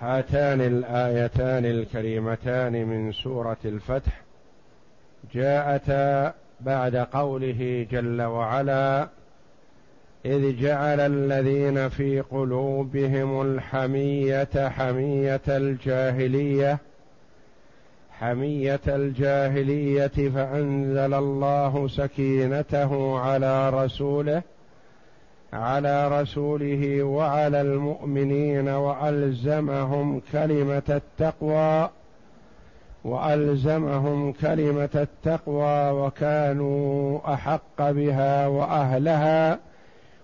هاتان الآيتان الكريمتان من سورة الفتح جاءتا بعد قوله جل وعلا إذ جعل الذين في قلوبهم الحمية حمية الجاهلية حمية الجاهلية فأنزل الله سكينته على رسوله على رسوله وعلى المؤمنين وألزمهم كلمة التقوى وألزمهم كلمة التقوى وكانوا أحق بها وأهلها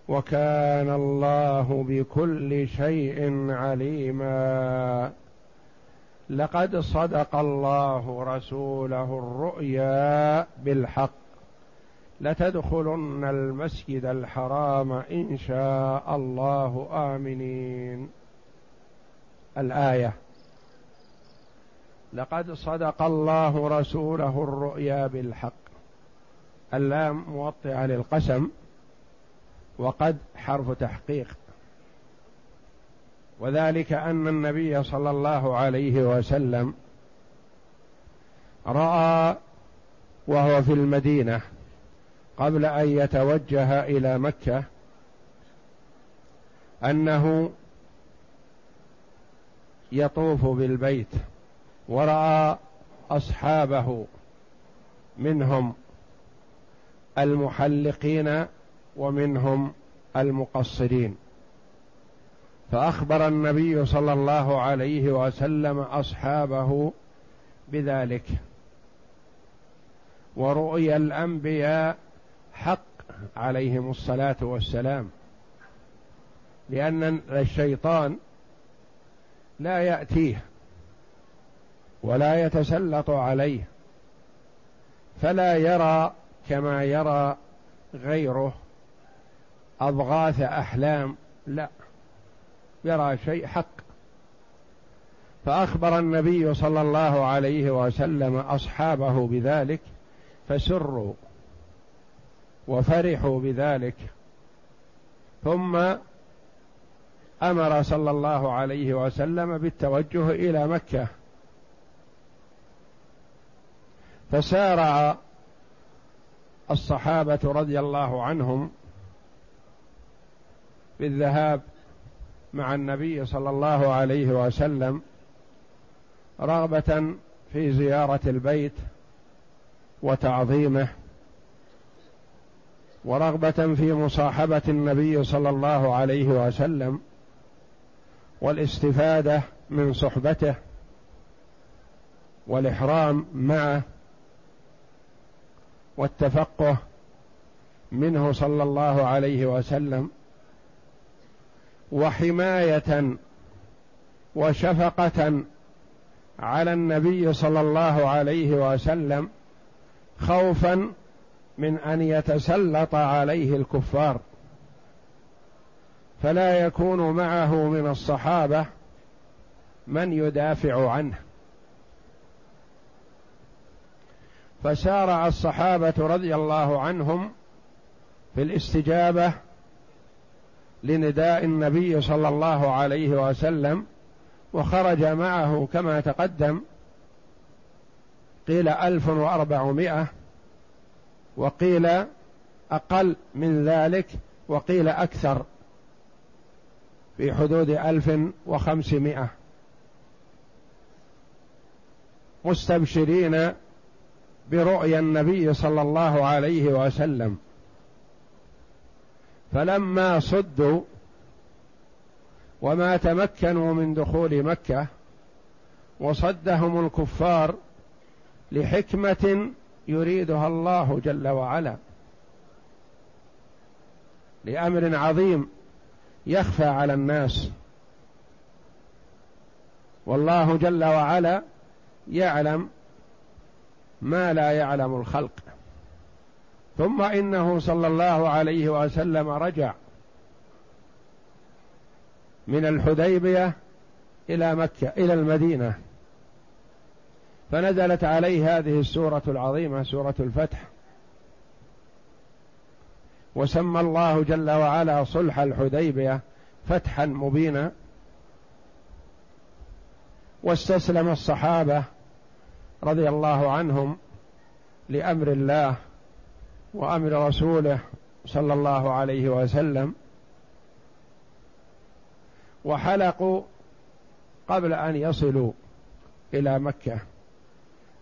وكان الله بكل شيء عليما. لقد صدق الله رسوله الرؤيا بالحق. لتدخلن المسجد الحرام إن شاء الله. آمنين. الآية. لقد صدق الله رسوله الرؤيا بالحق. اللام موطئة للقسم. وقد حرف تحقيق. وذلك أن النبي صلى الله عليه وسلم رأى وهو في المدينة قبل أن يتوجه إلى مكة أنه يطوف بالبيت ورأى أصحابه منهم المحلقين ومنهم المقصرين. فأخبر النبي صلى الله عليه وسلم أصحابه بذلك. ورؤيا الأنبياء حق عليهم الصلاة والسلام لأن الشيطان لا يأتيه ولا يتسلط عليه فلا يرى كما يرى غيره أضغاث أحلام لا يرى شيء حق. فأخبر النبي صلى الله عليه وسلم أصحابه بذلك فسروا وفرحوا بذلك. ثم أمر صلى الله عليه وسلم بالتوجه إلى مكة. فسارع الصحابة رضي الله عنهم بالذهاب مع النبي صلى الله عليه وسلم رغبة في زيارة البيت وتعظيمه. ورغبة في مصاحبة النبي صلى الله عليه وسلم والاستفادة من صحبته والإحرام معه والتفقه منه صلى الله عليه وسلم وحماية وشفقة على النبي صلى الله عليه وسلم خوفا من أن يتسلط عليه الكفار فلا يكون معه من الصحابة من يدافع عنه. فسارع الصحابة رضي الله عنهم في الاستجابة لنداء النبي صلى الله عليه وسلم وخرج معه كما تقدم قيل ألف وأربعمائة وقيل أقل من ذلك وقيل أكثر في حدود ألف وخمسمائة. مستبشرين برؤيا النبي صلى الله عليه وسلم. فلما صدوا وما تمكنوا من دخول مكة وصدهم الكفار لحكمة يريدها الله جل وعلا. لأمر عظيم يخفى على الناس. والله جل وعلا يعلم ما لا يعلم الخلق. ثم إنه صلى الله عليه وسلم رجع من الحديبية إلى مكة إلى المدينة. فنزلت عليه هذه السورة العظيمة سورة الفتح. وسمى الله جل وعلا صلح الحديبية فتحا مبينا. واستسلم الصحابة رضي الله عنهم لأمر الله وأمر رسوله صلى الله عليه وسلم. وحلقوا قبل أن يصلوا إلى مكة.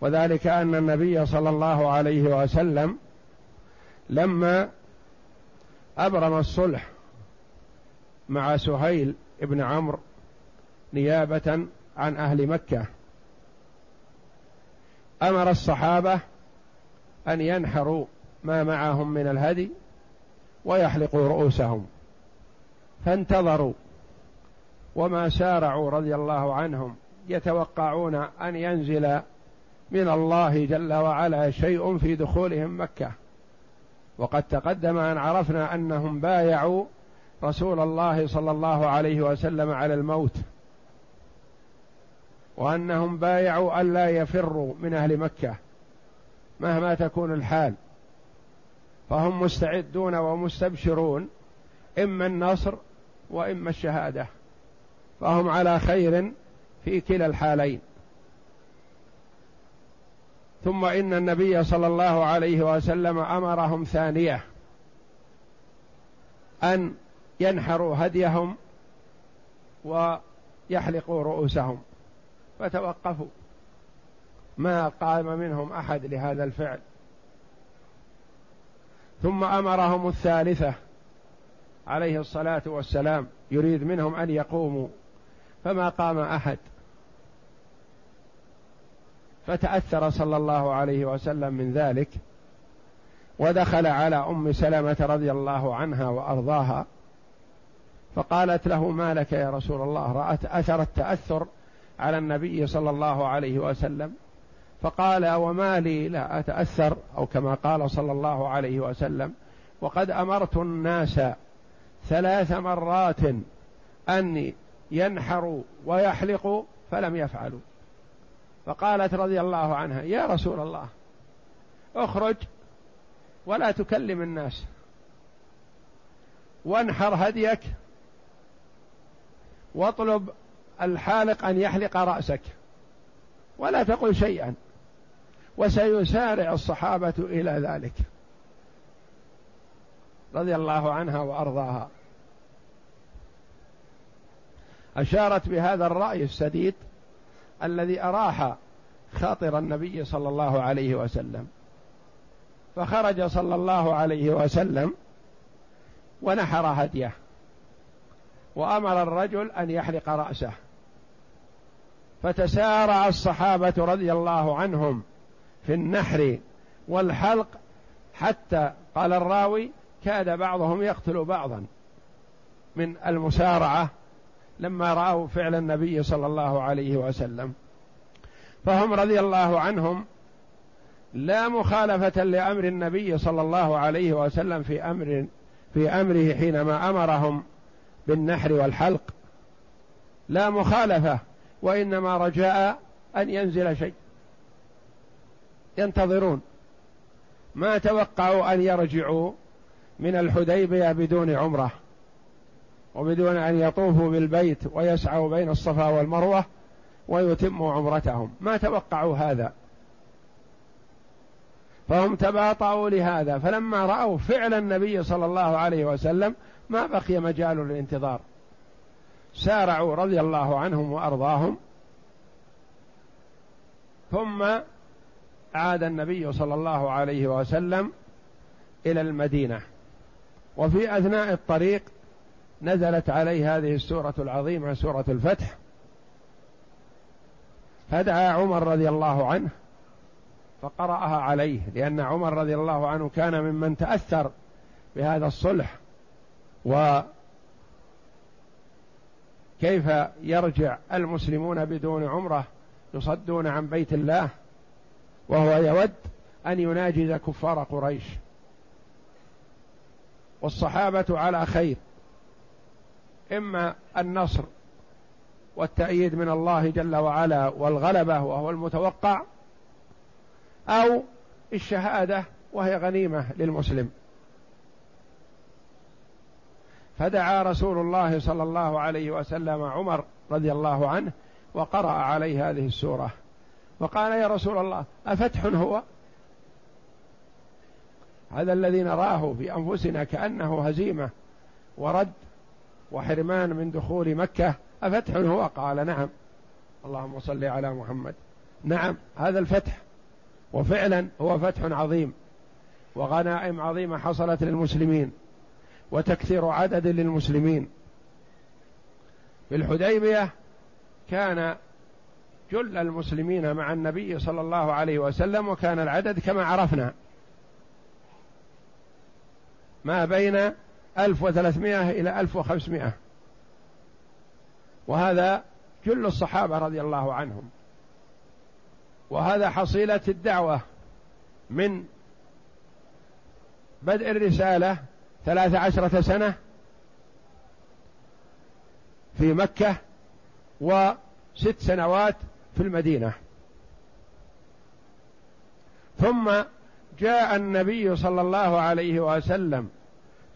وذلك أن النبي صلى الله عليه وسلم لما أبرم الصلح مع سهيل بن عمرو نيابة عن أهل مكة أمر الصحابة أن ينحروا ما معهم من الهدي ويحلقوا رؤوسهم. فانتظروا وما سارعوا رضي الله عنهم يتوقعون أن ينزل من الله جل وعلا شيء في دخولهم مكة. وقد تقدم أن عرفنا أنهم بايعوا رسول الله صلى الله عليه وسلم على الموت. وأنهم بايعوا الا يفروا من أهل مكة مهما تكون الحال. فهم مستعدون ومستبشرون إما النصر وإما الشهادة. فهم على خير في كلا الحالين. ثم إن النبي صلى الله عليه وسلم أمرهم ثانية. أن ينحروا هديهم ويحلقوا رؤوسهم. فتوقفوا. ما قام منهم أحد لهذا الفعل. ثم أمرهم الثالثة. عليه الصلاة والسلام. يريد منهم أن يقوموا. فما قام أحد. فتأثر صلى الله عليه وسلم من ذلك ودخل على أم سلمة رضي الله عنها وأرضاها فقالت له ما لك يا رسول الله؟ رأت أثر التأثر على النبي صلى الله عليه وسلم. فقال وما لي لا أتأثر أو كما قال صلى الله عليه وسلم وقد أمرت الناس ثلاث مرات أن ينحروا ويحلقوا فلم يفعلوا. فقالت رضي الله عنها يا رسول الله اخرج ولا تكلم الناس وانحر هديك واطلب الحالق أن يحلق رأسك ولا تقل شيئا وسيسارع الصحابة إلى ذلك. رضي الله عنها وأرضاها. أشارت بهذا الرأي السديد الذي أراح خاطر النبي صلى الله عليه وسلم. فخرج صلى الله عليه وسلم ونحر هديه وأمر الرجل أن يحلق رأسه. فتسارع الصحابة رضي الله عنهم في النحر والحلق حتى قال الراوي كاد بعضهم يقتل بعضا من المسارعة لما رأوا فعل النبي صلى الله عليه وسلم. فهم رضي الله عنهم لا مخالفة لأمر النبي صلى الله عليه وسلم في أمر في أمره حينما أمرهم بالنحر والحلق. لا مخالفة وإنما رجاء أن ينزل شيء. ينتظرون. ما توقعوا أن يرجعوا من الحديبية بدون عمرة. وبدون أن يطوفوا بالبيت ويسعوا بين الصفا والمروة ويتموا عمرتهم. ما توقعوا هذا. فهم تباطؤوا لهذا. فلما رأوا فعل النبي صلى الله عليه وسلم ما بقي مجال للانتظار. سارعوا رضي الله عنهم وأرضاهم. ثم عاد النبي صلى الله عليه وسلم إلى المدينة. وفي أثناء الطريق نزلت عليه هذه السورة العظيمة سورة الفتح. فدعا عمر رضي الله عنه فقرأها عليه لأن عمر رضي الله عنه كان ممن تأثر بهذا الصلح. كيف يرجع المسلمون بدون عمرة يصدون عن بيت الله وهو يود أن يناجز كفار قريش. والصحابة على خير. إما النصر والتأييد من الله جل وعلا والغلبة وهو المتوقع أو الشهادة وهي غنيمة للمسلم. فدعا رسول الله صلى الله عليه وسلم عمر رضي الله عنه وقرأ عليه هذه السورة. وقال يا رسول الله أفتح هو؟ هذا الذي نراه في أنفسنا كأنه هزيمة ورد وحرمان من دخول مكة أفتح هو؟ قال نعم. اللهم صل على محمد. نعم هذا الفتح. وفعلا هو فتح عظيم. وغنائم عظيمة حصلت للمسلمين. وتكثير عدد للمسلمين. في الحديبية كان جل المسلمين مع النبي صلى الله عليه وسلم وكان العدد كما عرفنا. ما بين ألف وثلاثمائة إلى ألف وخمسمائة. وهذا جل الصحابة رضي الله عنهم. وهذا حصيلة الدعوة من بدء الرسالة ثلاث عشرة سنة في مكة وست سنوات في المدينة. ثم جاء النبي صلى الله عليه وسلم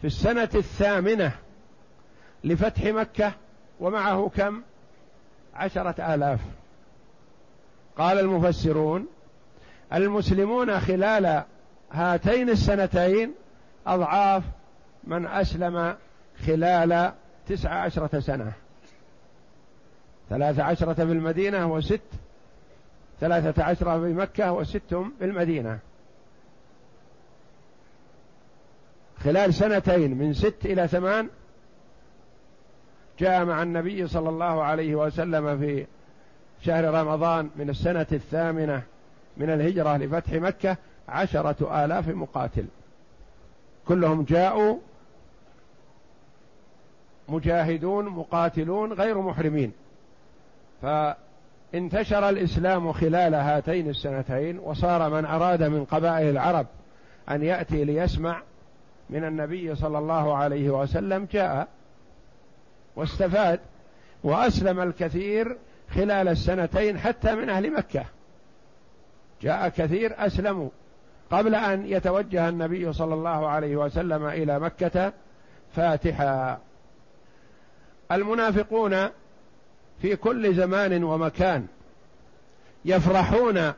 في السنة الثامنة لفتح مكة ومعه كم؟ عشرة آلاف. قال المفسرون المسلمون خلال هاتين السنتين أضعاف من أسلم خلال تسع عشرة سنة. ثلاثة عشرة في المدينة وست ثلاثة عشرة في مكة وست في المدينة. خلال سنتين من ست إلى ثمان جاء مع النبي صلى الله عليه وسلم في شهر رمضان من السنة الثامنة من الهجرة لفتح مكة عشرة آلاف مقاتل. كلهم جاءوا مجاهدون مقاتلون غير محرمين. فانتشر الإسلام خلال هاتين السنتين وصار من أراد من قبائل العرب أن يأتي ليسمع من النبي صلى الله عليه وسلم جاء واستفاد وأسلم الكثير خلال السنتين حتى من أهل مكة. جاء كثير أسلموا. قبل أن يتوجه النبي صلى الله عليه وسلم إلى مكة فاتحا. المنافقون في كل زمان ومكان يفرحون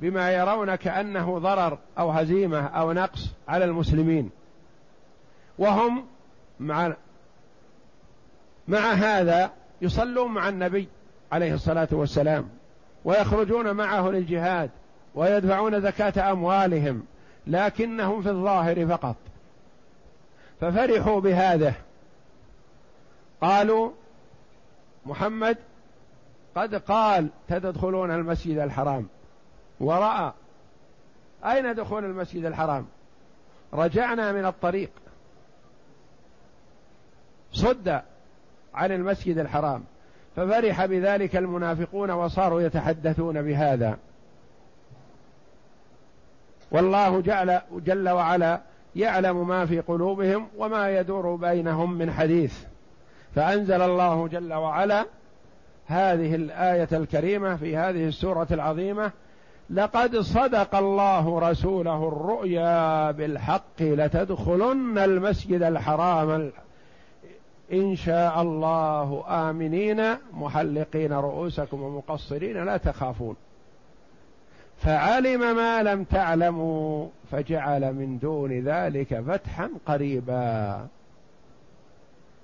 بما يرون كأنه ضرر أو هزيمة أو نقص على المسلمين. وهم مع مع هذا يصلون مع النبي عليه الصلاة والسلام ويخرجون معه للجهاد ويدفعون زكاة أموالهم لكنهم في الظاهر فقط. ففرحوا بهذا. قالوا محمد قد قال تدخلون المسجد الحرام. ورأى أين دخول المسجد الحرام؟ رجعنا من الطريق. صد عن المسجد الحرام ففرح بذلك المنافقون وصاروا يتحدثون بهذا. والله جعل جل وعلا يعلم ما في قلوبهم وما يدور بينهم من حديث. فأنزل الله جل وعلا هذه الآية الكريمة في هذه السورة العظيمة لقد صدق الله رسوله الرؤيا بالحق لتدخلن المسجد الحرام إن شاء الله آمنين محلقين رؤوسكم ومقصرين لا تخافون. فعلم ما لم تعلموا فجعل من دون ذلك فتحا قريبا.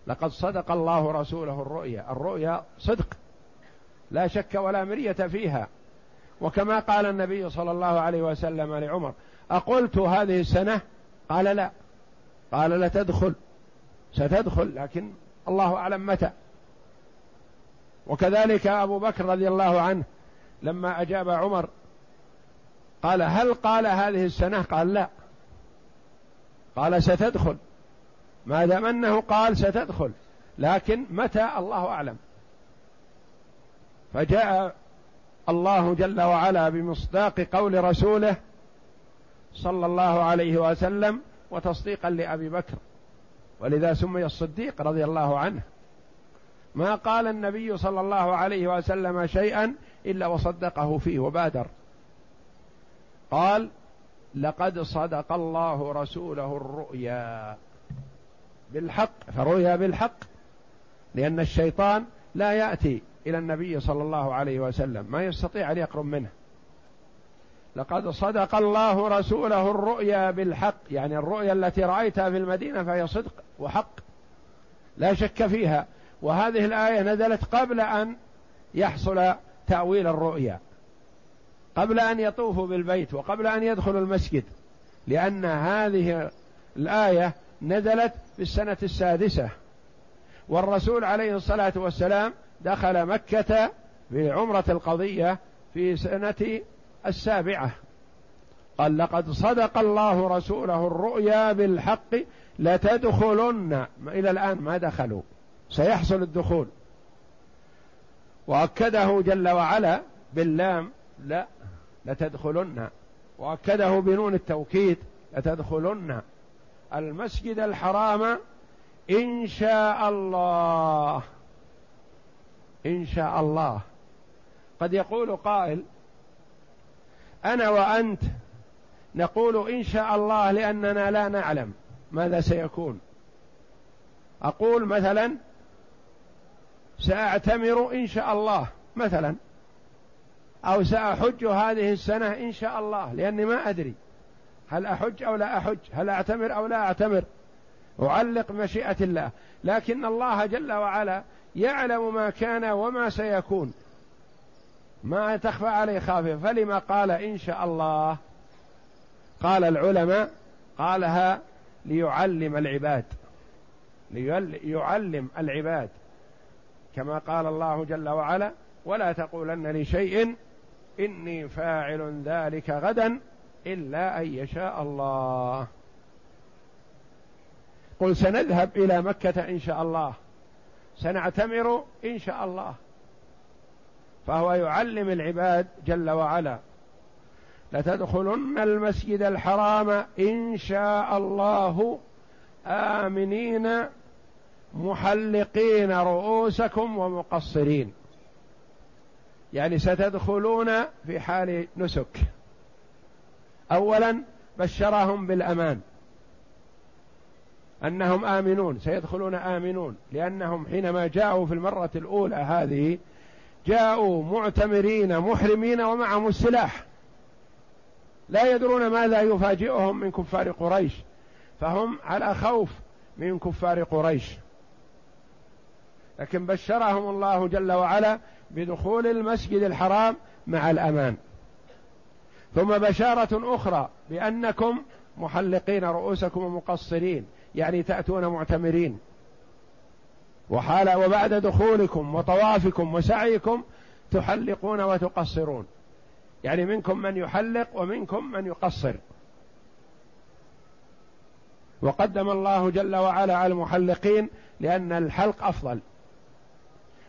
لقد صدق الله رسوله الرؤيا. الرؤيا صدق لا شك ولا مرية فيها. وكما قال النبي صلى الله عليه وسلم لعمر أقلت هذه السنة؟ قال لا. قال لتدخل ستدخل لكن الله أعلم متى. وكذلك أبو بكر رضي الله عنه لما أجاب عمر قال هل قال هذه السنة؟ قال لا. قال ستدخل. ما دام أنه قال ستدخل لكن متى؟ الله أعلم. فجاء الله جل وعلا بمصداق قول رسوله صلى الله عليه وسلم وتصديقا لأبي بكر. ولذا سمي الصديق رضي الله عنه. ما قال النبي صلى الله عليه وسلم شيئا إلا وصدقه فيه وبادر. قال لقد صدق الله رسوله الرؤيا بالحق فرؤيا بالحق لأن الشيطان لا يأتي إلى النبي صلى الله عليه وسلم ما يستطيع أن يقرب منه. لقد صدق الله رسوله الرؤيا بالحق يعني الرؤيا التي رأيتها في المدينة فهي صدق. وحق. لا شك فيها. وهذه الآية نزلت قبل أن يحصل تأويل الرؤيا. قبل أن يطوفوا بالبيت وقبل أن يدخلوا المسجد. لأن هذه الآية نزلت في السنة السادسة. والرسول عليه الصلاة والسلام دخل مكة في عمرة القضية في سنة السابعة. قال لقد صدق الله رسوله الرؤيا بالحق لتدخلن. إلى الآن ما دخلوا. سيحصل الدخول. وأكده جل وعلا باللام لا لتدخلن. وأكده بنون التوكيد لتدخلن. المسجد الحرام إن شاء الله. إن شاء الله. قد يقول قائل أنا وأنت نقول إن شاء الله لأننا لا نعلم. ماذا سيكون؟ أقول مثلا سأعتمر إن شاء الله مثلا أو سأحج هذه السنة إن شاء الله لأني ما أدري هل أحج أو لا أحج هل أعتمر أو لا أعتمر. أعلق مشيئة الله لكن الله جل وعلا يعلم ما كان وما سيكون. ما تخفى عليه خافية. فلما قال إن شاء الله قال العلماء قالها ليعلم العباد ليعلم العباد. كما قال الله جل وعلا ولا تقولن لشيء إني فاعل ذلك غدا إلا أن يشاء الله. قل سنذهب إلى مكة إن شاء الله سنعتمر إن شاء الله. فهو يعلم العباد جل وعلا. لتدخلن المسجد الحرام إن شاء الله آمنين محلقين رؤوسكم ومقصرين. يعني ستدخلون في حال نسك. اولا بشرهم بالأمان. أنهم آمنون سيدخلون آمنون لأنهم حينما جاءوا في المرة الأولى هذه جاءوا معتمرين محرمين ومعهم السلاح. لا يدرون ماذا يفاجئهم من كفار قريش فهم على خوف من كفار قريش. لكن بشرهم الله جل وعلا بدخول المسجد الحرام مع الأمان. ثم بشارة أخرى بأنكم محلقين رؤوسكم ومقصرين يعني تأتون معتمرين. وحال وبعد دخولكم وطوافكم وسعيكم تحلقون وتقصرون. يعني منكم من يحلق ومنكم من يقصر. وقدم الله جل وعلا على المحلقين لأن الحلق أفضل.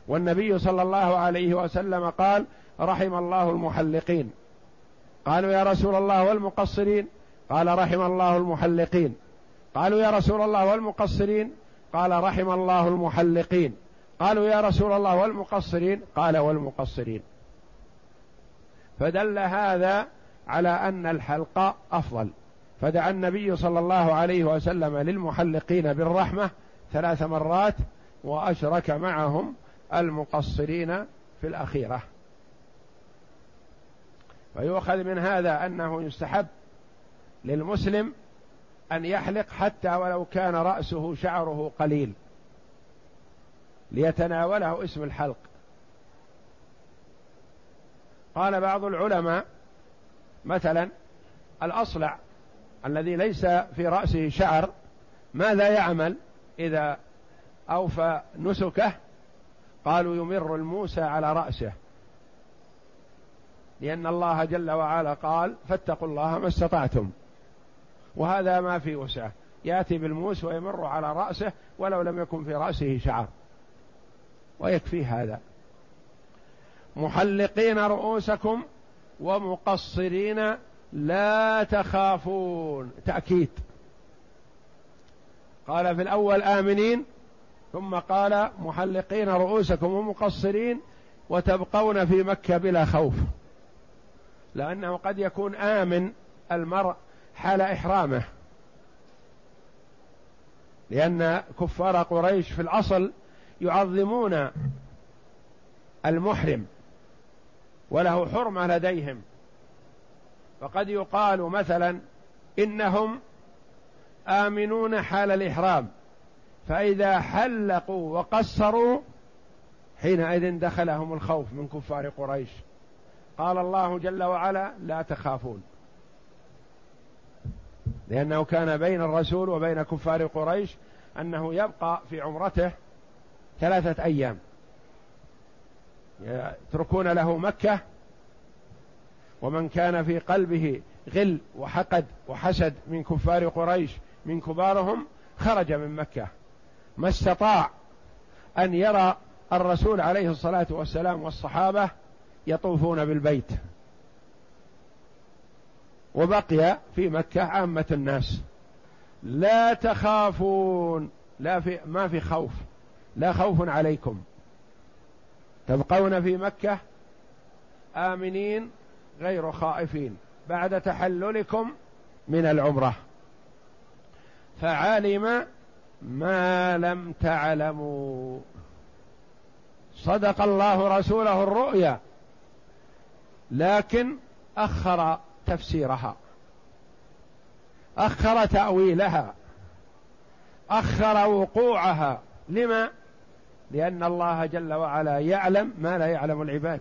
والنبي صلى الله عليه وسلم قال رحم الله المحلقين. قالوا يا رسول الله والمقصرين. قال رحم الله المحلقين. قالوا يا رسول الله والمقصرين. قال رحم الله المحلقين. قالوا يا رسول الله والمقصرين. قال والمقصرين. فدل هذا على أن الحلق أفضل. فدعا النبي صلى الله عليه وسلم للمحلقين بالرحمة ثلاث مرات وأشرك معهم المقصرين في الأخيرة. فيؤخذ من هذا أنه يستحب للمسلم أن يحلق حتى ولو كان رأسه شعره قليل ليتناوله اسم الحلق. قال بعض العلماء مثلا الأصلع الذي ليس في رأسه شعر ماذا يعمل إذا أوفى نسكه قالوا يمر الموسى على رأسه لأن الله جل وعلا قال فاتقوا الله ما استطعتم وهذا ما في وسعه يأتي بالموس ويمر على رأسه ولو لم يكن في رأسه شعر ويكفي هذا محلقين رؤوسكم ومقصرين لا تخافون. تأكيد. قال في الأول آمنين ثم قال محلقين رؤوسكم ومقصرين وتبقون في مكة بلا خوف. لأنه قد يكون آمن المرء حال إحرامه. لأن كفار قريش في الأصل يعظمون المحرم. وله حرمة لديهم. فقد يقال مثلا إنهم آمنون حال الإحرام فإذا حلقوا وقصروا حينئذ دخلهم الخوف من كفار قريش. قال الله جل وعلا لا تخافون. لأنه كان بين الرسول وبين كفار قريش أنه يبقى في عمرته ثلاثة أيام. يتركون له مكة ومن كان في قلبه غل وحقد وحسد من كفار قريش من كبارهم خرج من مكة. ما استطاع أن يرى الرسول عليه الصلاة والسلام والصحابة يطوفون بالبيت. وبقي في مكة عامة الناس. لا تخافون لا في ما في خوف. لا خوف عليكم. تبقون في مكة آمنين غير خائفين بعد تحللكم من العمرة. فعلم ما لم تعلموا. صدق الله رسوله الرؤيا لكن أخر تفسيرها أخر تأويلها أخر وقوعها. لما؟ لأن الله جل وعلا يعلم ما لا يعلم العباد.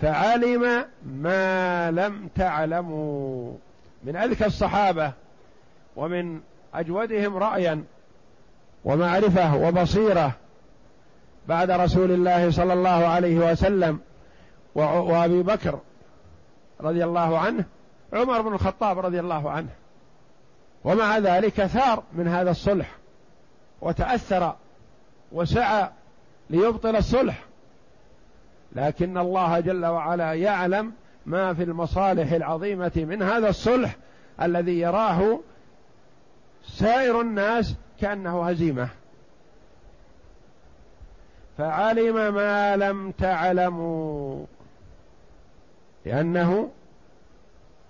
فعلم ما لم تعلموا. من أذكى الصحابة ومن أجودهم رأيا ومعرفة وبصيرة بعد رسول الله صلى الله عليه وسلم وأبي بكر رضي الله عنه عمر بن الخطاب رضي الله عنه. ومع ذلك ثار من هذا الصلح وتأثر وسعى ليبطل الصلح. لكن الله جل وعلا يعلم ما في المصالح العظيمة من هذا الصلح الذي يراه سائر الناس كأنه هزيمة. فعلم ما لم تعلموا. لأنه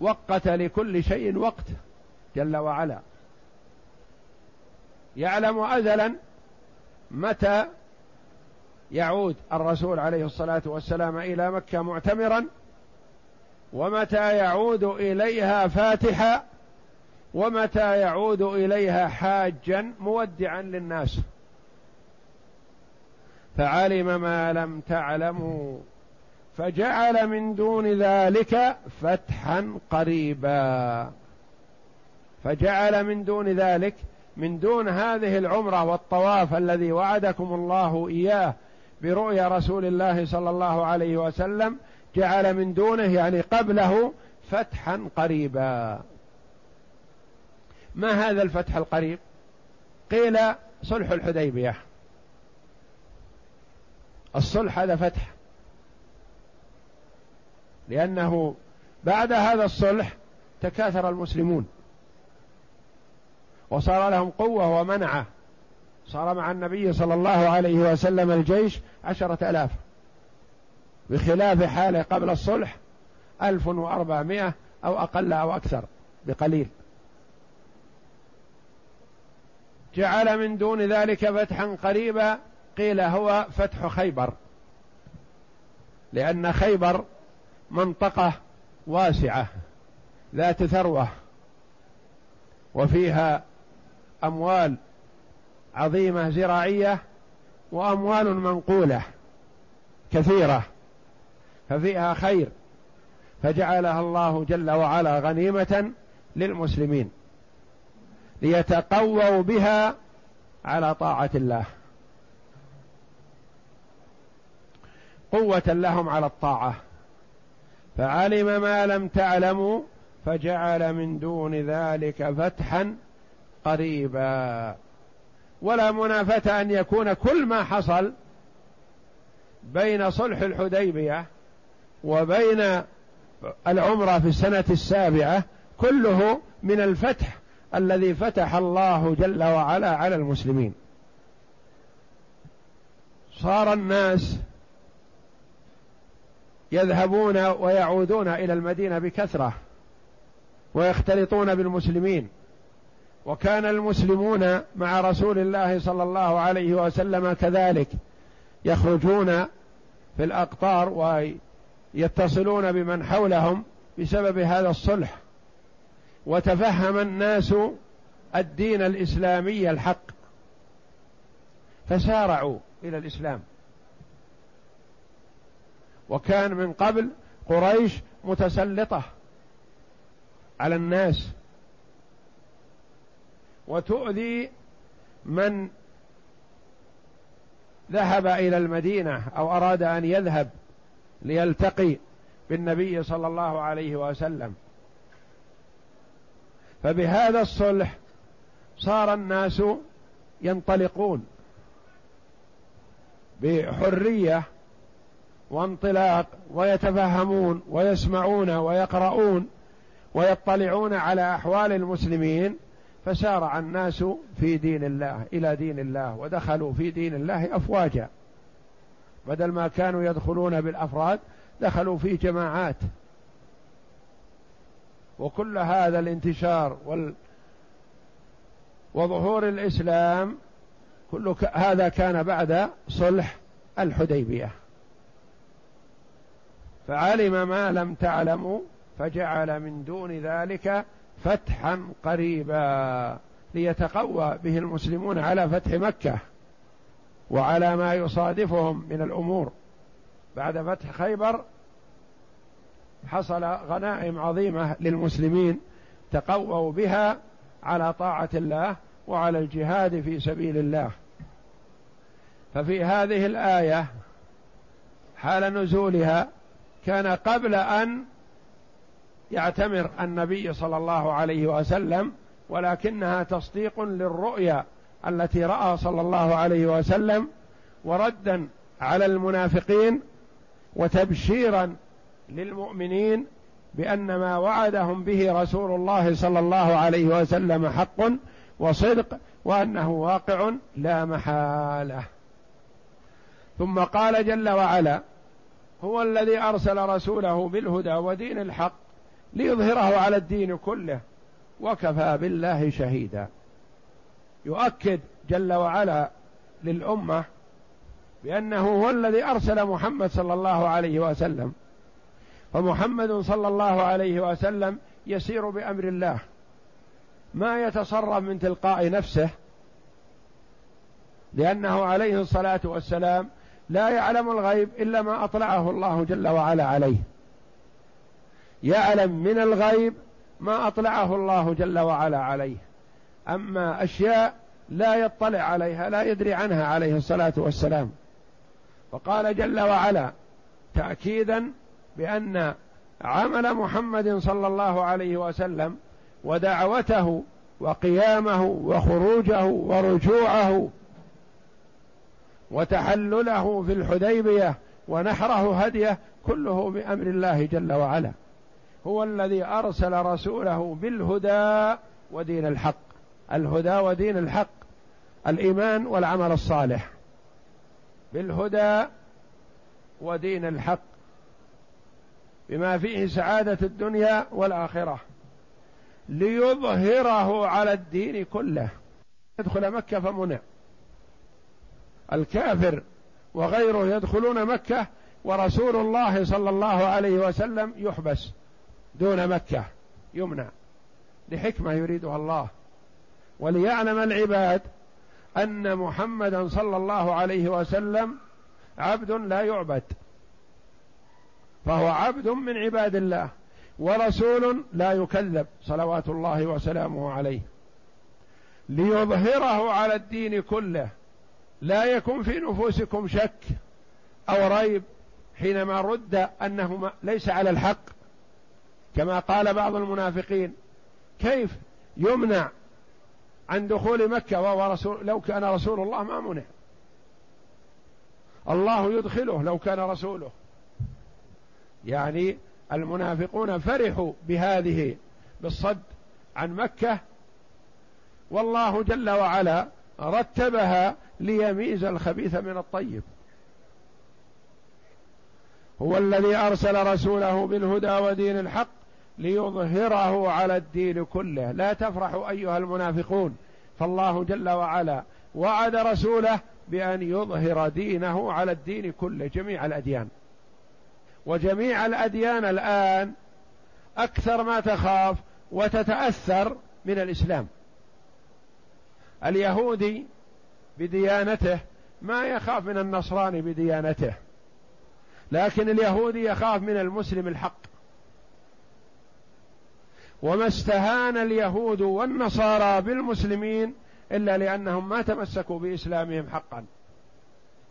وقت لكل شيء وقت جل وعلا. يعلم أزلا متى يعود الرسول عليه الصلاة والسلام إلى مكة معتمرا؟ ومتى يعود إليها فاتحا ومتى يعود إليها حاجا؟ مودعا للناس. فعلم ما لم تعلموا فجعل من دون ذلك فتحا قريبا. فجعل من ذون ذلك من دون هذه العمرة والطواف الذي وعدكم الله إياه برؤيا رسول الله صلى الله عليه وسلم جعل من دونه يعني قبله فتحا قريبا. ما هذا الفتح القريب؟ قيل صلح الحديبية. الصلح هذا فتح. لأنه بعد هذا الصلح تكاثر المسلمون. وصار لهم قوة ومنعة. صار مع النبي صلى الله عليه وسلم الجيش عشرة آلاف. بخلاف حاله قبل الصلح ألف وأربعمائة أو أقل أو أكثر بقليل. جعل من دون ذلك فتحا قريبا قيل هو فتح خيبر. لأن خيبر منطقة واسعة ذات ثروة وفيها أموال عظيمة زراعية وأموال منقولة كثيرة ففيها خير فجعلها الله جل وعلا غنيمة للمسلمين ليتقووا بها على طاعة الله. قوة لهم على الطاعة. فعلم ما لم تعلموا فجعل من دون ذلك فتحا قريبا. ولا منافة أن يكون كل ما حصل بين صلح الحديبية وبين العمرة في السنة السابعة كله من الفتح الذي فتح الله جل وعلا على المسلمين. صار الناس يذهبون ويعودون إلى المدينة بكثرة ويختلطون بالمسلمين. وكان المسلمون مع رسول الله صلى الله عليه وسلم كذلك يخرجون في الأقطار ويتصلون بمن حولهم بسبب هذا الصلح. وتفهم الناس الدين الإسلامي الحق. فسارعوا إلى الإسلام. وكان من قبل قريش متسلطة على الناس. وتؤذي من ذهب إلى المدينة أو أراد أن يذهب ليلتقي بالنبي صلى الله عليه وسلم. فبهذا الصلح صار الناس ينطلقون بحرية وانطلاق ويتفهمون ويسمعون ويقرؤون ويطلعون على أحوال المسلمين فسارع الناس في دين الله إلى دين الله ودخلوا في دين الله أفواجا. بدل ما كانوا يدخلون بالأفراد دخلوا في جماعات. وكل هذا الانتشار وال وظهور الإسلام كل هذا كان بعد صلح الحديبية. فعلم ما لم تعلموا فجعل من دون ذلك فتحا قريبا ليتقوى به المسلمون على فتح مكة وعلى ما يصادفهم من الأمور. بعد فتح خيبر حصل غنائم عظيمة للمسلمين تقووا بها على طاعة الله وعلى الجهاد في سبيل الله. ففي هذه الآية حال نزولها كان قبل أن يعتمر النبي صلى الله عليه وسلم ولكنها تصديق للرؤيا التي رأى صلى الله عليه وسلم وردا على المنافقين وتبشيرا للمؤمنين بأن ما وعدهم به رسول الله صلى الله عليه وسلم حق وصدق وأنه واقع لا محالة. ثم قال جل وعلا هو الذي أرسل رسوله بالهدى ودين الحق ليظهره على الدين كله وكفى بالله شهيدا. يؤكد جل وعلا للأمة بأنه هو الذي أرسل محمد صلى الله عليه وسلم. فمحمد صلى الله عليه وسلم يسير بأمر الله. ما يتصرف من تلقاء نفسه لأنه عليه الصلاة والسلام لا يعلم الغيب إلا ما أطلعه الله جل وعلا عليه. يعلم من الغيب ما أطلعه الله جل وعلا عليه. أما أشياء لا يطلع عليها لا يدري عنها عليه الصلاة والسلام. فقال جل وعلا تاكيدا بأن عمل محمد صلى الله عليه وسلم ودعوته وقيامه وخروجه ورجوعه وتحلله في الحديبية ونحره هديه كله بأمر الله جل وعلا. هو الذي أرسل رسوله بالهدى ودين الحق. الهدى ودين الحق الإيمان والعمل الصالح. بالهدى ودين الحق بما فيه سعادة الدنيا والآخرة ليظهره على الدين كله. يدخل مكة فمنع. الكافر وغيره يدخلون مكة ورسول الله صلى الله عليه وسلم يحبس. دون مكة. يمنع. لحكمة يريدها الله. وليعلم العباد أن محمدا صلى الله عليه وسلم عبد لا يعبد. فهو عبد من عباد الله ورسول لا يكذب صلوات الله وسلامه عليه. ليظهره على الدين كله. لا يكن في نفوسكم شك أو ريب حينما رد أنه ليس على الحق. كما قال بعض المنافقين كيف يمنع عن دخول مكة وهو رسول لو كان رسول الله ما منع؟ الله يدخله لو كان رسوله. يعني المنافقون فرحوا بهذه بالصد عن مكة. والله جل وعلا رتبها ليميز الخبيث من الطيب. هو الذي أرسل رسوله بالهدى ودين الحق ليظهره على الدين كله. لا تفرحوا أيها المنافقون. فالله جل وعلا وعد رسوله بأن يظهر دينه على الدين كله جميع الأديان. وجميع الأديان الآن أكثر ما تخاف وتتأثر من الإسلام. اليهودي بديانته ما يخاف من النصراني بديانته لكن اليهودي يخاف من المسلم الحق. وما استهان اليهود والنصارى بالمسلمين إلا لأنهم ما تمسكوا بإسلامهم حقا.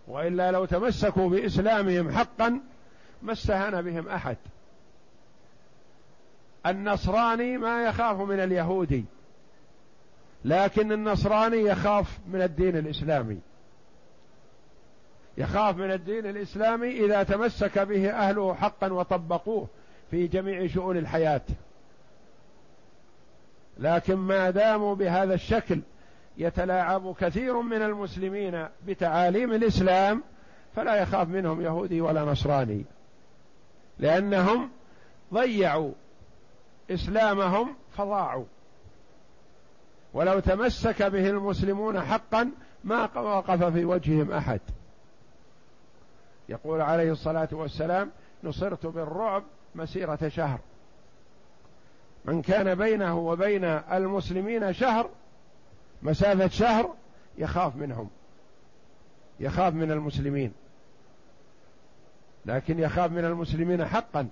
وإلا لو تمسكوا بإسلامهم حقا ما استهان بهم أحد. النصراني ما يخاف من اليهودي لكن النصراني يخاف من الدين الإسلامي. يخاف من الدين الإسلامي إذا تمسك به أهله حقا وطبقوه في جميع شؤون الحياة. لكن ما داموا بهذا الشكل يتلاعب كثير من المسلمين بتعاليم الإسلام فلا يخاف منهم يهودي ولا نصراني. لأنهم ضيعوا إسلامهم فضاعوا. ولو تمسك به المسلمون حقا ما وقف في وجههم أحد. يقول عليه الصلاة والسلام نصرت بالرعب مسيرة شهر. من كان بينه وبين المسلمين شهر مسافة شهر يخاف منهم يخاف من المسلمين. لكن يخاف من المسلمين حقا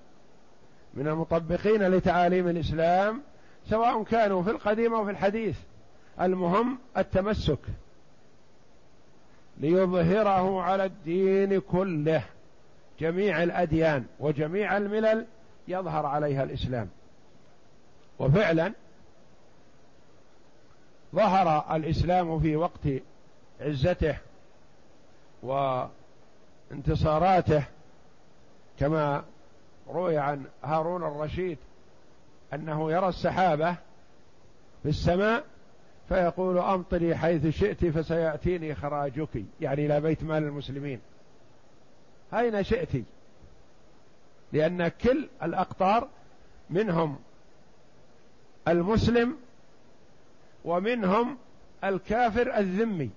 من المطبقين لتعاليم الإسلام سواء كانوا في القديم أو في الحديث. المهم التمسك ليظهره على الدين كله. جميع الأديان وجميع الملل يظهر عليها الإسلام. وفعلا ظهر الإسلام في وقت عزته وانتصاراته كما روي عن هارون الرشيد أنه يرى السحابة في السماء فيقول أمطري حيث شئت فسيأتيني خراجك يعني إلى بيت مال المسلمين. أين شئت؟ لأن كل الأقطار منهم المسلم ومنهم الكافر الذمي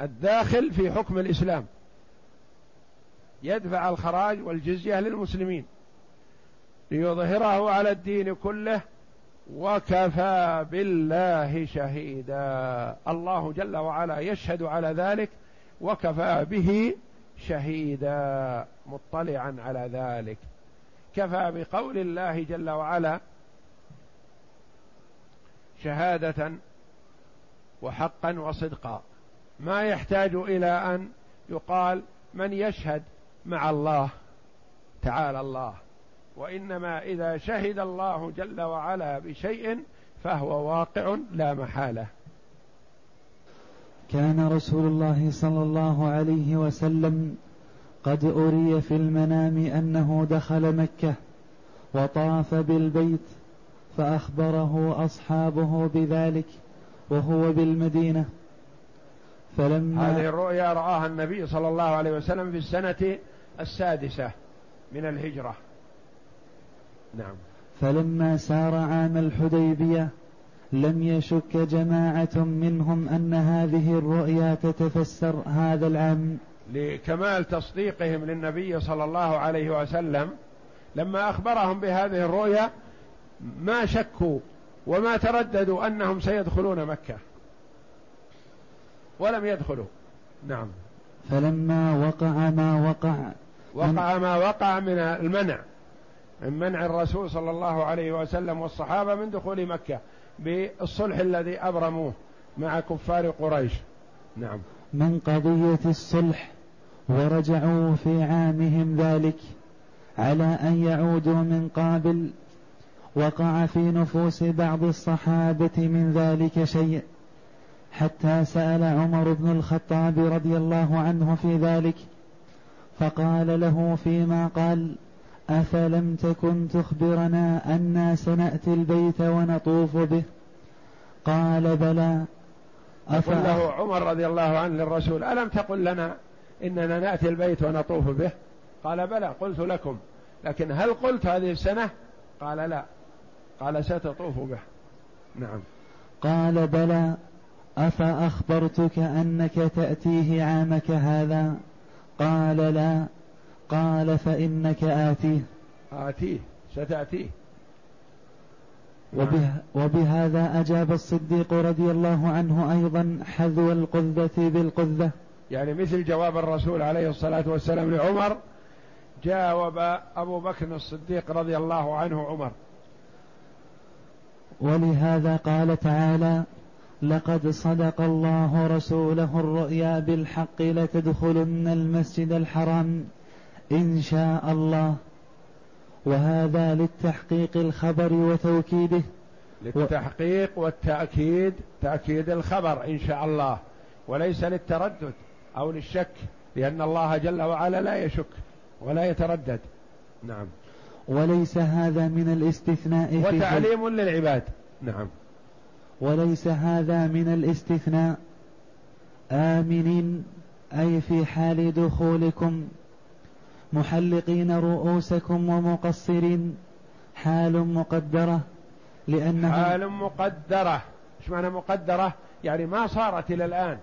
الداخل في حكم الإسلام. يدفع الخراج والجزية للمسلمين ليظهره على الدين كله وكفى بالله شهيدا. الله جل وعلا يشهد على ذلك وكفى به شهيدا. مطلعا على ذلك. كفى بقول الله جل وعلا شهادة وحقا وصدقا. ما يحتاج إلى أن يقال من يشهد مع الله تعالى الله وإنما إذا شهد الله جل وعلا بشيء فهو واقع لا محالة. كان رسول الله صلى الله عليه وسلم قد اري في المنام أنه دخل مكة وطاف بالبيت فأخبره اصحابه بذلك وهو بالمدينة. فلما هذه الرؤيا رآها النبي صلى الله عليه وسلم في السنة السادسة من الهجرة. نعم. فلما سار عام الحديبية لم يشك جماعة منهم أن هذه الرؤيا تتفسر هذا العام. لكمال تصديقهم للنبي صلى الله عليه وسلم لما أخبرهم بهذه الرؤيا ما شكوا وما ترددوا أنهم سيدخلون مكة. ولم يدخلوا. نعم. فلما وقع ما وقع وقع ما وقع من المنع. من منع الرسول صلى الله عليه وسلم والصحابة من دخول مكة بالصلح الذي أبرموه مع كفار قريش. نعم. من قضية الصلح ورجعوا في عامهم ذلك على أن يعودوا من قابل وقع في نفوس بعض الصحابة من ذلك شيء حتى سأل عمر بن الخطاب رضي الله عنه في ذلك فقال له فيما قال أفلم تكن تخبرنا أنا سنأتي البيت ونطوف به؟ قال بلى. يقول له عمر رضي الله عنه للرسول ألم تقل لنا إننا نأتي البيت ونطوف به؟ قال بلى قلت لكم لكن هل قلت هذه السنة؟ قال لا. قال ستطوف به. نعم. قال بلى أفأخبرتك أنك تأتيه عامك هذا؟ قال لا. قال فإنك آتيه. آتيه ستأتيه. وبه. وبهذا أجاب الصديق رضي الله عنه أيضا حذو القذة بالقذة. يعني مثل جواب الرسول عليه الصلاة والسلام لعمر جاوب أبو بكر الصديق رضي الله عنه عمر. ولهذا قال تعالى لقد صدق الله رسوله الرؤيا بالحق لتدخلن المسجد الحرام إن شاء الله. وهذا للتحقيق الخبر وتوكيده. للتحقيق والتأكيد تأكيد الخبر إن شاء الله وليس للتردد أو للشك لأن الله جل وعلا لا يشك ولا يتردد. نعم. وليس هذا من الاستثناء وتعليم للعباد. نعم. وليس هذا من الاستثناء. آمنين أي في حال دخولكم. محلقين رؤوسكم ومقصرين. حال مقدرة لأنه حال مقدرة. إيش معنى مقدرة؟ يعني ما صارت إلى الآن.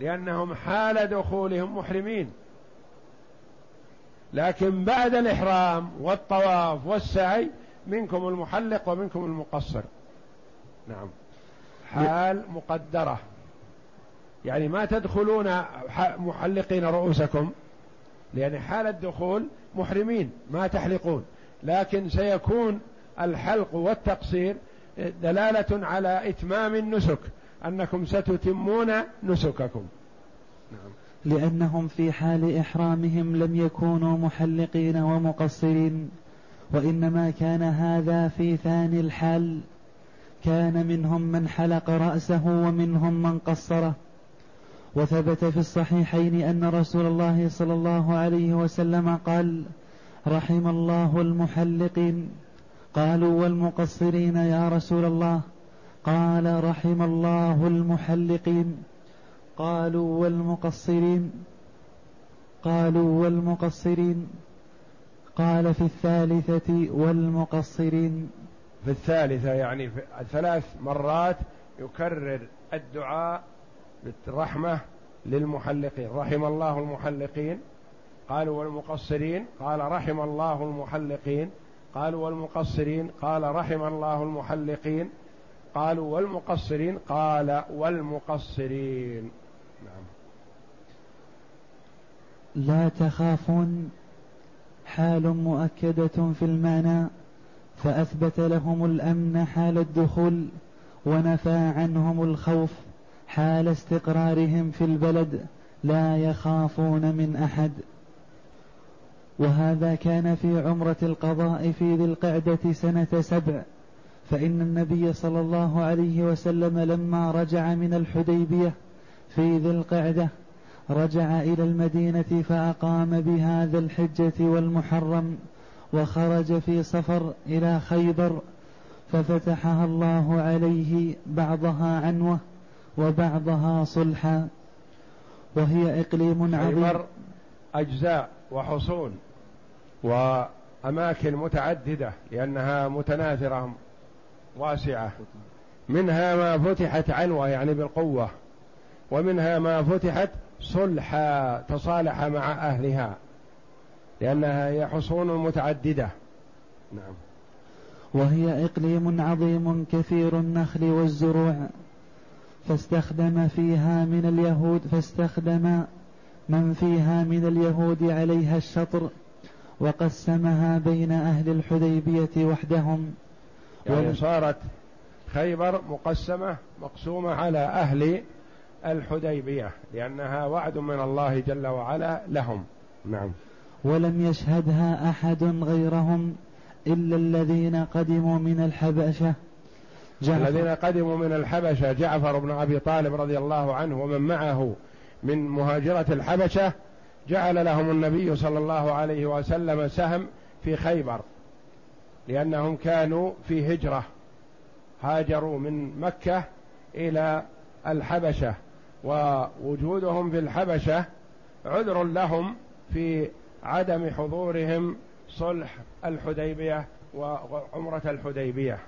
لأنهم حال دخولهم محرمين. لكن بعد الإحرام والطواف والسعي منكم المحلق ومنكم المقصر. نعم. حال مقدرة. يعني ما تدخلون محلقين رؤوسكم لأن حال الدخول محرمين ما تحلقون. لكن سيكون الحلق والتقصير دلالة على إتمام النسك أنكم ستتمون نسككم. نعم. لأنهم في حال إحرامهم لم يكونوا محلقين ومقصرين وإنما كان هذا في ثاني الحال. كان منهم من حلق رأسه ومنهم من قصره. وثبت في الصحيحين أن رسول الله صلى الله عليه وسلم قال رحم الله المحلقين. قالوا والمقصرين يا رسول الله؟ قال رحم الله المحلقين. قالوا والمقصرين قالوا والمقصرين. قال في الثالثة والمقصرين. في الثالثة يعني في ثلاث مرات يكرر الدعاء بالرحمة للمحلقين. رحم الله المحلقين. قالوا والمقصرين قال رحم الله المحلقين. قالوا والمقصرين قال رحم الله المحلقين. قالوا والمقصرين قال والمقصرين نعم لا تخافون حال مؤكدة في المعنى فأثبت لهم الأمن حال الدخول ونفى عنهم الخوف حال استقرارهم في البلد لا يخافون من أحد. وهذا كان في عمرة القضاء في ذي القعدة سنة سبع فإن النبي صلى الله عليه وسلم لما رجع من الحديبية في ذي القعدة رجع إلى المدينة فأقام بهذا الحجة والمحرم وخرج في صفر إلى خيبر ففتحها الله عليه بعضها عنوة وبعضها صلحا وهي إقليم عظيم. أجزاء وحصون وأماكن متعددة لأنها متناثرة واسعة. منها ما فتحت عنوة يعني بالقوة ومنها ما فتحت صلحا تصالح مع أهلها لأنها هي حصون متعددة. نعم. وهي إقليم عظيم كثير النخل والزروع فاستخدم فيها من اليهود فاستخدم من فيها من اليهود عليها الشطر وقسمها بين أهل الحديبية وحدهم. يعني صارت خيبر مقسمة مقسومة على أهل الحديبية لأنها وعد من الله جل وعلا لهم. نعم. ولم يشهدها أحد غيرهم إلا الذين قدموا من الحبشة. جعفر. الذين قدموا من الحبشة جعفر بن أبي طالب رضي الله عنه ومن معه من مهاجرة الحبشة جعل لهم النبي صلى الله عليه وسلم سهم في خيبر لأنهم كانوا في هجرة. هاجروا من مكة إلى الحبشة. ووجودهم في الحبشة عذر لهم في عدم حضورهم صلح الحديبية وعمرة الحديبية.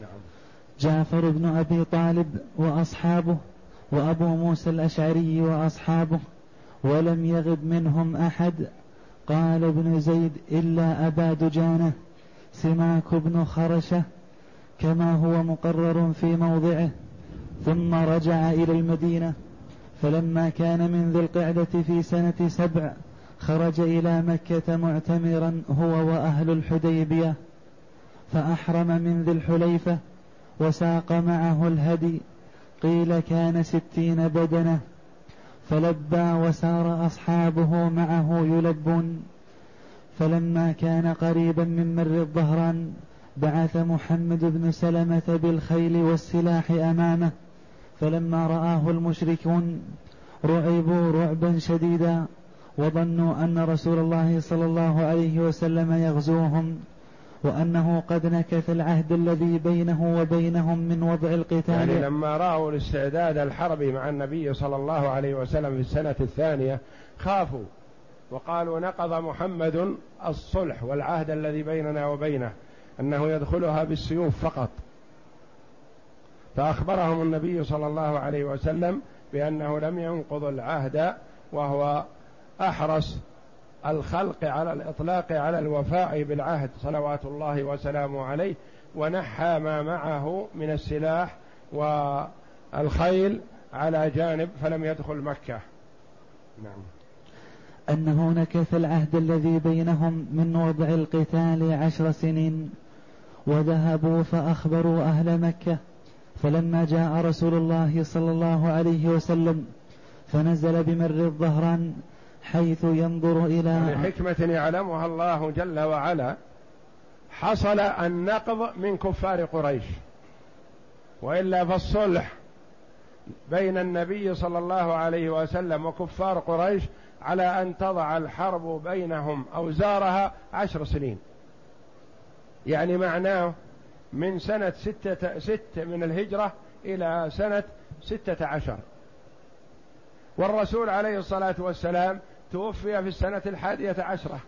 نعم. جعفر بن أبي طالب وأصحابه وأبو موسى الأشعري وأصحابه ولم يغب منهم أحد. قال ابن زيد إلا أبا دجانة سماك بن خرشة كما هو مقرر في موضعه. ثم رجع إلى المدينة. فلما كان من ذي القعدة في سنة سبع خرج إلى مكة معتمرا هو وأهل الحديبية. فأحرم من ذي الحليفة وساق معه الهدي. قيل كان ستين بدنة. فلبى وسار أصحابه معه يلبون. فلما كان قريبا من مر الظهران بعث محمد بن سلمة بالخيل والسلاح أمامه. فلما رآه المشركون رعبوا رعبا شديدا وظنوا أن رسول الله صلى الله عليه وسلم يغزوهم وأنه قد نكث العهد الذي بينه وبينهم من وضع القتال. يعني لما رأوا الاستعداد الحربي مع النبي صلى الله عليه وسلم في السنة الثانية خافوا وقالوا نقض محمد الصلح والعهد الذي بيننا وبينه أنه يدخلها بالسيوف فقط. فأخبرهم النبي صلى الله عليه وسلم بأنه لم ينقض العهد وهو أحرص الخلق على الإطلاق على الوفاء بالعهد صلوات الله وسلامه عليه ونحى ما معه من السلاح والخيل على جانب فلم يدخل مكة. نعم. أنه نكث العهد الذي بينهم من وضع القتال عشر سنين وذهبوا فأخبروا أهل مكة فلما جاء رسول الله صلى الله عليه وسلم فنزل بمر الظهران حيث ينظر إلى لحكمة يعلمها الله جل وعلا حصل النقض من كفار قريش. وإلا فالصلح بين النبي صلى الله عليه وسلم وكفار قريش على أن تضع الحرب بينهم أوزارها عشر سنين. يعني معناه من سنة ستة ست من الهجرة إلى سنة ستة عشر. والرسول عليه الصلاة والسلام توفي في السنة الحادية عشرة.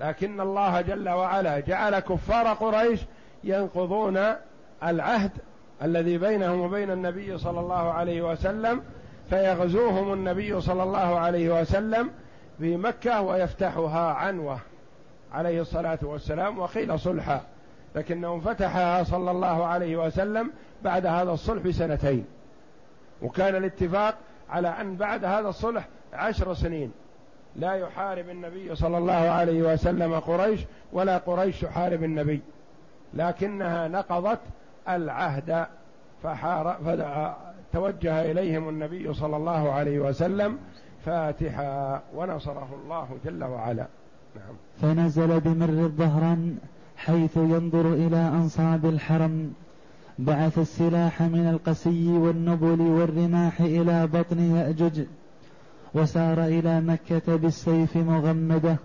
لكن الله جل وعلا جعل كفار قريش ينقضون العهد الذي بينهم وبين النبي صلى الله عليه وسلم فيغزوهم النبي صلى الله عليه وسلم في مكة ويفتحها عنوة. عليه الصلاة والسلام وقيل صلحا لكنه فتحها صلى الله عليه وسلم بعد هذا الصلح بسنتين وكان الاتفاق على أن بعد هذا الصلح عشر سنين. لا يحارب النبي صلى الله عليه وسلم قريش ولا قريش تحارب النبي لكنها نقضت العهد فتوجه إليهم النبي صلى الله عليه وسلم فاتحا ونصره الله جل وعلا. نعم. فنزل بمر الظهران حيث ينظر إلى أنصاب الحرم. بعث السلاح من القسي والنبل والرماح إلى بطن يأجج وسار إلى مكة بالسيف مغمدة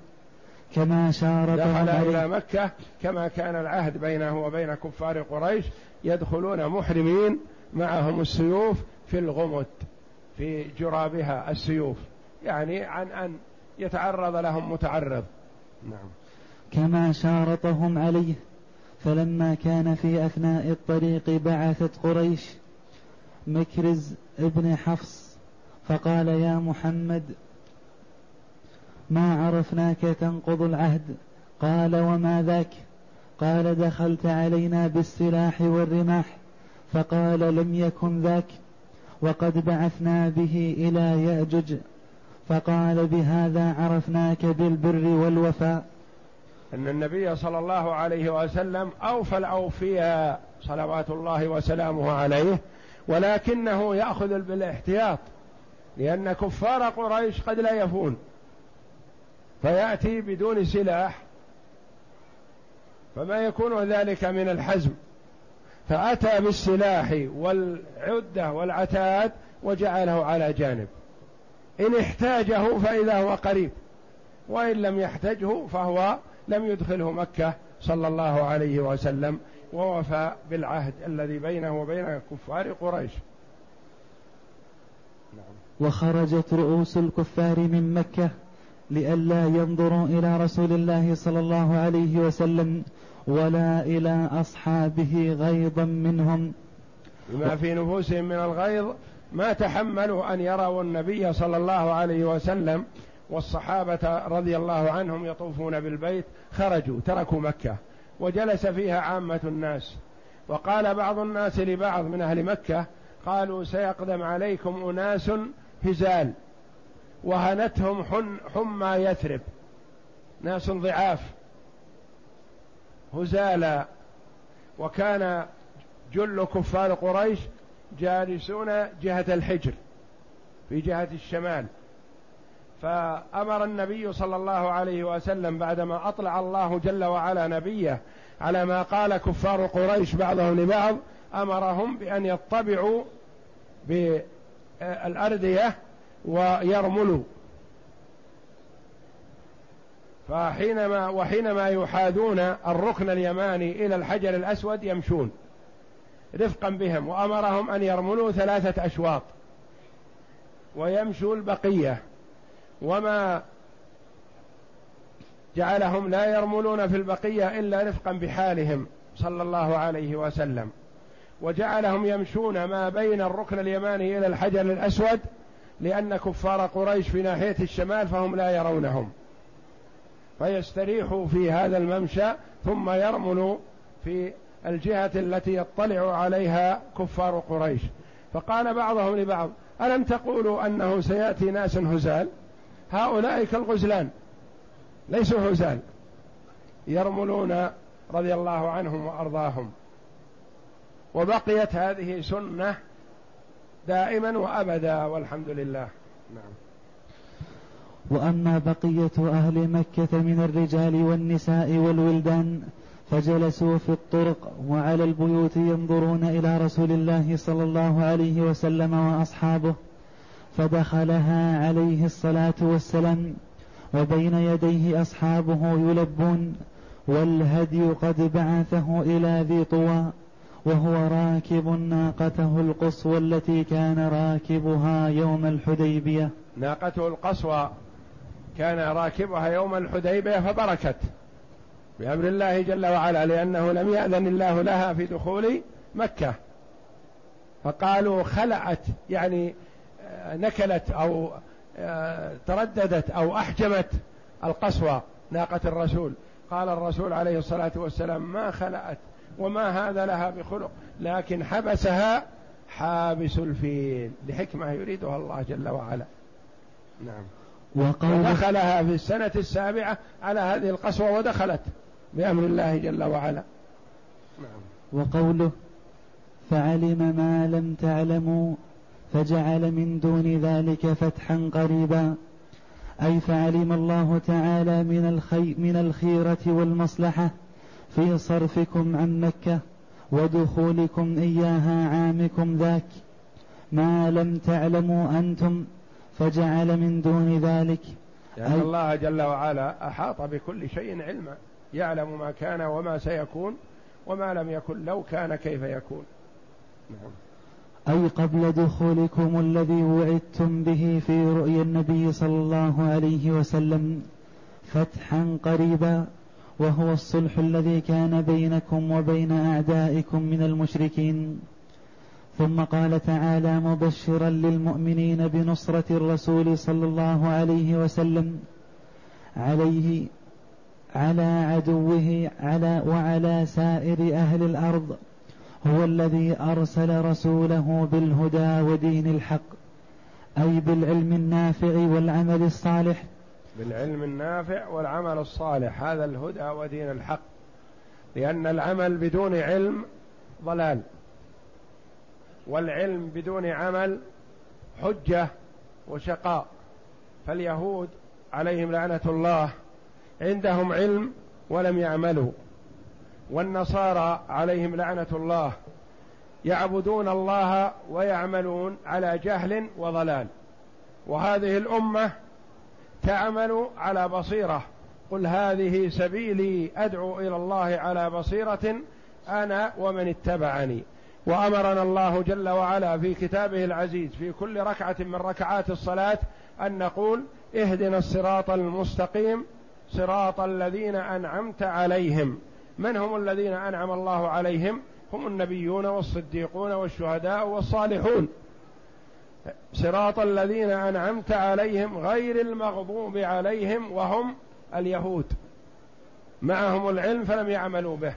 كما شارط دخل إلى مكة كما كان العهد بينه وبين كفار قريش يدخلون محرمين معهم السيوف في الغمد في جرابها السيوف يعني عن أن يتعرض لهم متعرض. نعم. كما شارطهم عليه فلما كان في أثناء الطريق بعثت قريش مكرز ابن حفص فقال يا محمد ما عرفناك تنقض العهد؟ قال وما ذاك؟ قال دخلت علينا بالسلاح والرماح فقال لم يكن ذاك وقد بعثنا به إلى يأجج فقال بهذا عرفناك بالبر والوفاء. أن النبي صلى الله عليه وسلم أوفى الأوفياء صلوات الله وسلامه عليه ولكنه يأخذ بالاحتياط لأن كفار قريش قد لا يفون. فيأتي بدون سلاح فما يكون ذلك من الحزم. فأتى بالسلاح والعدة والعتاد وجعله على جانب. إن احتاجه فإذا هو قريب وإن لم يحتجه فهو لم يدخله مكة صلى الله عليه وسلم ووفى بالعهد الذي بينه وبين كفار قريش. وخرجت رؤوس الكفار من مكة لئلا ينظروا إلى رسول الله صلى الله عليه وسلم ولا إلى أصحابه غيظا منهم بما في نفوسهم من الغيظ ما تحملوا أن يروا النبي صلى الله عليه وسلم والصحابة رضي الله عنهم يطوفون بالبيت خرجوا تركوا مكة وجلس فيها عامة الناس. وقال بعض الناس لبعض من أهل مكة قالوا سيقدم عليكم أناس هزال وهنتهم حمى يثرب. ناس ضعاف. هزالا. وكان جل كفار قريش جالسون جهة الحجر في جهة الشمال. فأمر النبي صلى الله عليه وسلم بعدما أطلع الله جل وعلا نبيه على ما قال كفار قريش بعضهم لبعض أمرهم بأن يطبعوا بالأردية ويرملوا. فحينما وحينما يحاذون الركن اليماني إلى الحجر الأسود يمشون. رفقا بهم وأمرهم أن يرملوا ثلاثة أشواط ويمشوا البقية وما جعلهم لا يرملون في البقية إلا رفقا بحالهم صلى الله عليه وسلم. وجعلهم يمشون ما بين الركن اليماني إلى الحجر الأسود لأن كفار قريش في ناحية الشمال فهم لا يرونهم. فيستريحوا في هذا الممشى ثم يرملوا في الجهة التي يطلع عليها كفار قريش. فقال بعضهم لبعض ألم تقولوا أنه سيأتي ناس هزال؟ هؤلاء كالغزلان ليسوا هزال. يرملون رضي الله عنهم وأرضاهم. وبقيت هذه سنة دائما وأبدا والحمد لله. نعم. وأما بقية أهل مكة من الرجال والنساء والولدان فجلسوا في الطرق وعلى البيوت ينظرون إلى رسول الله صلى الله عليه وسلم وأصحابه فدخلها عليه الصلاة والسلام وبين يديه أصحابه يلبون والهدي قد بعثه إلى ذي طوى وهو راكب ناقته القصوى التي كان راكبها يوم الحديبية. ناقته القصوى كان راكبها يوم الحديبية فبركت. بأمر الله جل وعلا لأنه لم يأذن الله لها في دخول مكة. فقالوا خلعت يعني آه، نكلت أو آه، ترددت أو أحجمت القصوى ناقة الرسول. قال الرسول عليه الصلاة والسلام ما خلعت وما هذا لها بخلق لكن حبسها حابس الفيل. لحكمة يريدها الله جل وعلا. نعم. ودخلها في السنة السابعة على هذه القسوة ودخلت. بأمر الله جل وعلا. نعم. وقوله فعلم ما لم تعلموا فجعل من دون ذلك فتحا قريبا. أي فعلم الله تعالى من, الخي من الخيرة والمصلحة في صرفكم عن مكة ودخولكم إياها عامكم ذاك. ما لم تعلموا أنتم فجعل من دون ذلك. لأن الله جل وعلا أحاط بكل شيء علما. يعلم ما كان وما سيكون وما لم يكن لو كان كيف يكون. نعم. أي قبل دخولكم الذي وعدتم به في رؤيا النبي صلى الله عليه وسلم فتحا قريبا وهو الصلح الذي كان بينكم وبين أعدائكم من المشركين. ثم قال تعالى مبشرا للمؤمنين بنصرة الرسول صلى الله عليه وسلم عليه على عدوه على وعلى سائر أهل الأرض هو الذي أرسل رسوله بالهدى ودين الحق أي بالعلم النافع والعمل الصالح. بالعلم النافع والعمل الصالح هذا الهدى ودين الحق لأن العمل بدون علم ضلال والعلم بدون عمل حجة وشقاء. فاليهود عليهم لعنة الله عندهم علم ولم يعملوا. والنصارى عليهم لعنة الله. يعبدون الله ويعملون على جهل وضلال. وهذه الأمة تعمل على بصيرة. قل هذه سبيلي أدعو إلى الله على بصيرة أنا ومن اتبعني. وأمرنا الله جل وعلا في كتابه العزيز في كل ركعة من ركعات الصلاة أن نقول اهدنا الصراط المستقيم صراط الذين أنعمت عليهم. من هم الذين أنعم الله عليهم؟ هم النبيون والصديقون والشهداء والصالحون. صراط الذين أنعمت عليهم غير المغضوب عليهم وهم اليهود. معهم العلم فلم يعملوا به.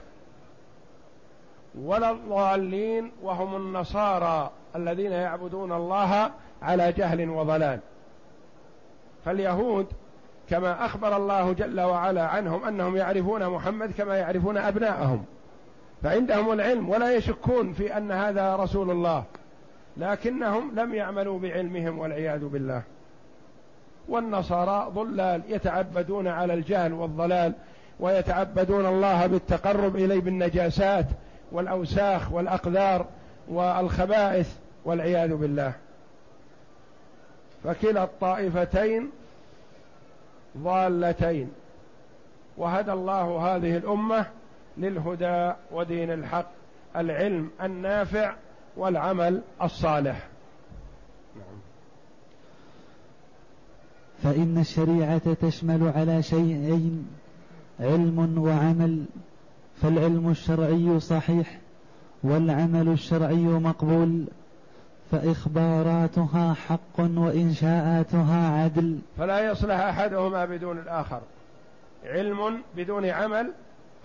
ولا الضالين وهم النصارى الذين يعبدون الله على جهل وضلال. فاليهود كما أخبر الله جل وعلا عنهم أنهم يعرفون محمد كما يعرفون أبناءهم. فعندهم العلم ولا يشكون في أن هذا رسول الله. لكنهم لم يعملوا بعلمهم والعياذ بالله. والنصارى ضلال يتعبدون على الجهل والضلال ويتعبدون الله بالتقرب إليه بالنجاسات والأوساخ والاقذار والخبائث والعياذ بالله. فكلا الطائفتين ضالتين. وهدى الله هذه الأمة للهدى ودين الحق العلم النافع والعمل الصالح. نعم. فإن الشريعة تشمل على شيئين علم وعمل فالعلم الشرعي صحيح والعمل الشرعي مقبول. فإخباراتها حق وإنشاءاتها عدل. فلا يصلح أحدهما بدون الآخر. علم بدون عمل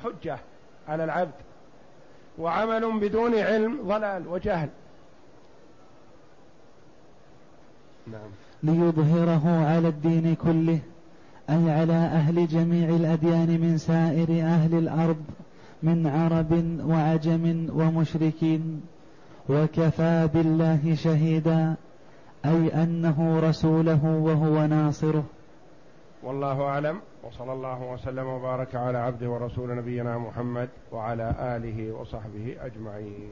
حجة على العبد وعمل بدون علم ضلال وجهل. نعم. ليظهره على الدين كله أي على أهل جميع الأديان من سائر أهل الأرض من عرب وعجم ومشركين. وكفى بالله شهيدا أي أنه رسوله وهو ناصره. والله أعلم وصلى الله وسلم وبارك على عبده ورسول نبينا محمد وعلى آله وصحبه أجمعين.